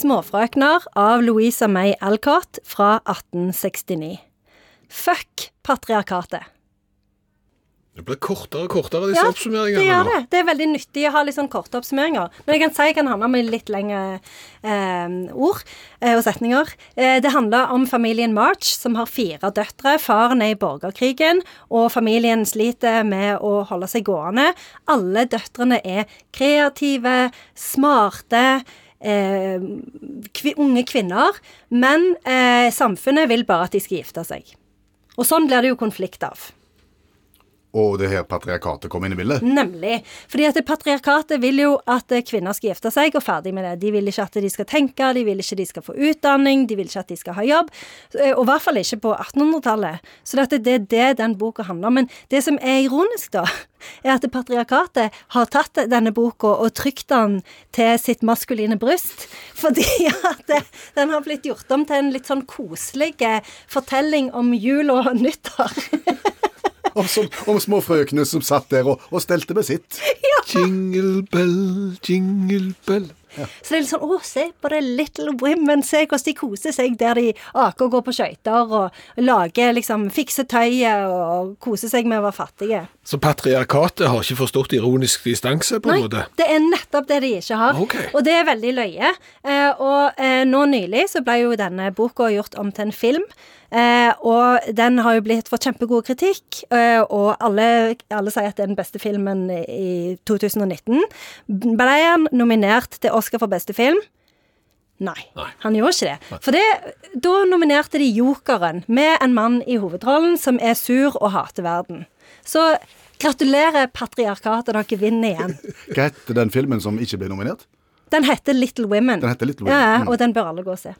'Småfrøkner' av Louisa May Alcott fra 1869. Fuck patriarkatet. Det blir kortere og kortere, disse Ja, oppsummeringene. det gjør det. Det er veldig nyttig å ha litt sånn korte oppsummeringer. Men jeg kan si jeg kan ha med meg litt lengre eh, ord eh, og setninger. Eh, det handler om familien March, som har fire døtre. Faren er i borgerkrigen, og familien sliter med å holde seg gående. Alle døtrene er kreative, smarte. Eh, kvi, unge kvinner, men eh, samfunnet vil bare at de skal gifte seg. Og sånn blir det jo konflikt av. Og det her patriarkatet kom inn i bildet. Nemlig. Fordi at patriarkatet vil jo at eh, kvinner skal gifte seg, og ferdig med det. De vil ikke at de skal tenke, de vil ikke at de skal få utdanning, de vil ikke at de skal ha jobb. Eh, Og i hvert fall ikke på 1800-tallet. Så det er det den boka handler om. Men det som er ironisk, da, er at patriarkatet har tatt denne boka og trykt den til sitt maskuline bryst. Fordi at den har blitt gjort om til en litt sånn koselig eh, fortelling om jul og nyttår. Om, som, om små frøkene som satt der og, og stelte med sitt. Jingle bell, jingle bell. Så det er litt sånn Å, se på det Little Women. Se hvordan de koser seg der de aker og går på skøyter og lager liksom Fikser tøyet og koser seg med å være fattige. Så patriarkatet har ikke forstått ironisk distanse, på en Nei, det er nettopp det de ikke har. Okay. Og det er veldig løye. Eh, og eh, nå nylig så ble jo denne boka gjort om til en film. Eh, og den har jo blitt fått kjempegod kritikk, og alle, alle sier at det er den beste filmen i 2019. Ble han nominert til Oscar for beste film? Nei, Nei. han gjorde ikke det. For det, da nominerte de Jokeren med en mann i hovedrollen som er sur og hater verden. Så gratulerer, patriarkatet, dere vinner igjen. Hva heter den filmen som ikke ble nominert? Den heter Little Women. Den heter Little Women, Ja, mm. og den bør alle gå og se.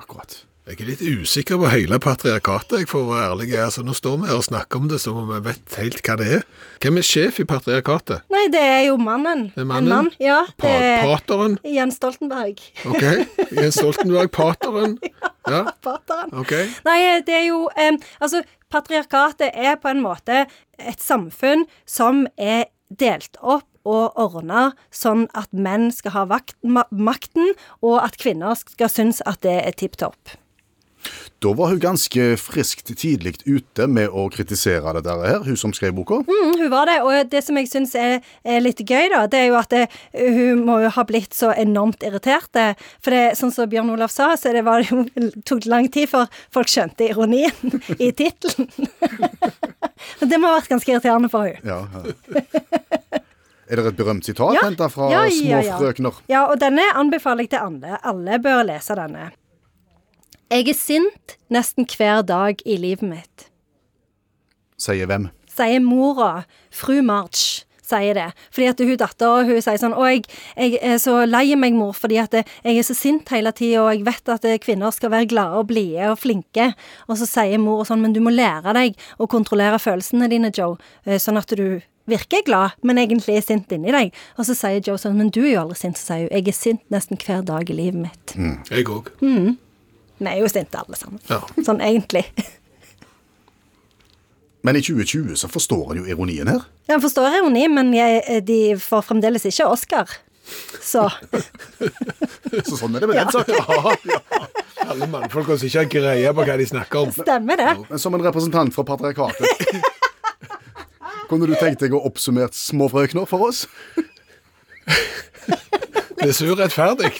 Akkurat. Jeg er litt usikker på hele patriarkatet, jeg får være ærlig. Altså, nå står vi her og snakker om det som om vi vet helt hva det er. Hvem er sjef i patriarkatet? Nei, det er jo mannen. Det er mannen? En mann, ja. Pa er pateren? Jens Stoltenberg. Ok. Jens Stoltenberg, pateren? Ja, Pateren. ok. Nei, det er jo um, Altså, patriarkatet er på en måte et samfunn som er delt opp og ordna sånn at menn skal ha makten, og at kvinner skal synes at det er tipp topp. Da var hun ganske friskt tidlig ute med å kritisere dette her, hun som skrev boka. Mm, hun var det, og det som jeg syns er, er litt gøy, da, det er jo at det, hun må jo ha blitt så enormt irritert. For det, sånn som Bjørn Olav sa, så det var det tok lang tid før folk skjønte ironien i tittelen. det må ha vært ganske irriterende for hun. Ja, ja. Er det et berømt sitat Ja. hentet fra Ja, ja, Små frøkner? Ja, og denne anbefaler jeg til alle. Alle bør lese denne. Jeg er sint nesten hver dag i livet mitt. Sier hvem? sier mora, fru March, sier det. Fordi at hun dattera, hun sier sånn Å, jeg, jeg er så lei meg, mor, fordi at jeg er så sint hele tida, og jeg vet at kvinner skal være glade og blide og flinke. Og så sier mor sånn, men du må lære deg å kontrollere følelsene dine, Joe, eh, sånn at du virker glad, men egentlig er sint inni deg. Og så sier Joe sånn, men du er jo aldri sint, så sier hun, jeg er sint nesten hver dag i livet mitt. Jeg òg. Vi er jo sinte alle sammen. Ja. Sånn egentlig. Men i 2020 så forstår en jo ironien her. han forstår ironi, men jeg, de får fremdeles ikke Oscar. Så Så sånn er det med den saken. Alle mannfolk som ikke har greie på hva de snakker om. stemmer det. Men som en representant fra patriarkatet Kunne du tenkt deg å oppsummert småfrøkner for oss? Det er så urettferdig.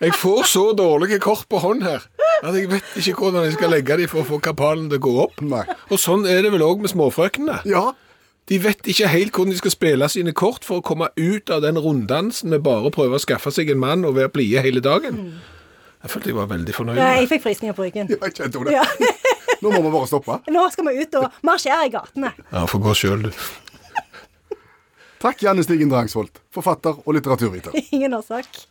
Jeg får så dårlige kort på hånd her at jeg vet ikke hvordan jeg skal legge dem for å få kapalen til å gå opp. Nei. Og sånn er det vel òg med småfrøknene. Ja. De vet ikke helt hvordan de skal spille sine kort for å komme ut av den runddansen med bare å prøve å skaffe seg en mann og være blide hele dagen. Jeg følte jeg var veldig fornøyd. Nei, jeg fikk frysninger på ryggen. Jeg kjente det. Ja. Nå må vi bare stoppe. Nå skal vi ut og marsjere i gatene. Ja, få gå sjøl, du. Takk, Janne Stigen Drangsvold, forfatter og litteraturviter. Ingen årsak.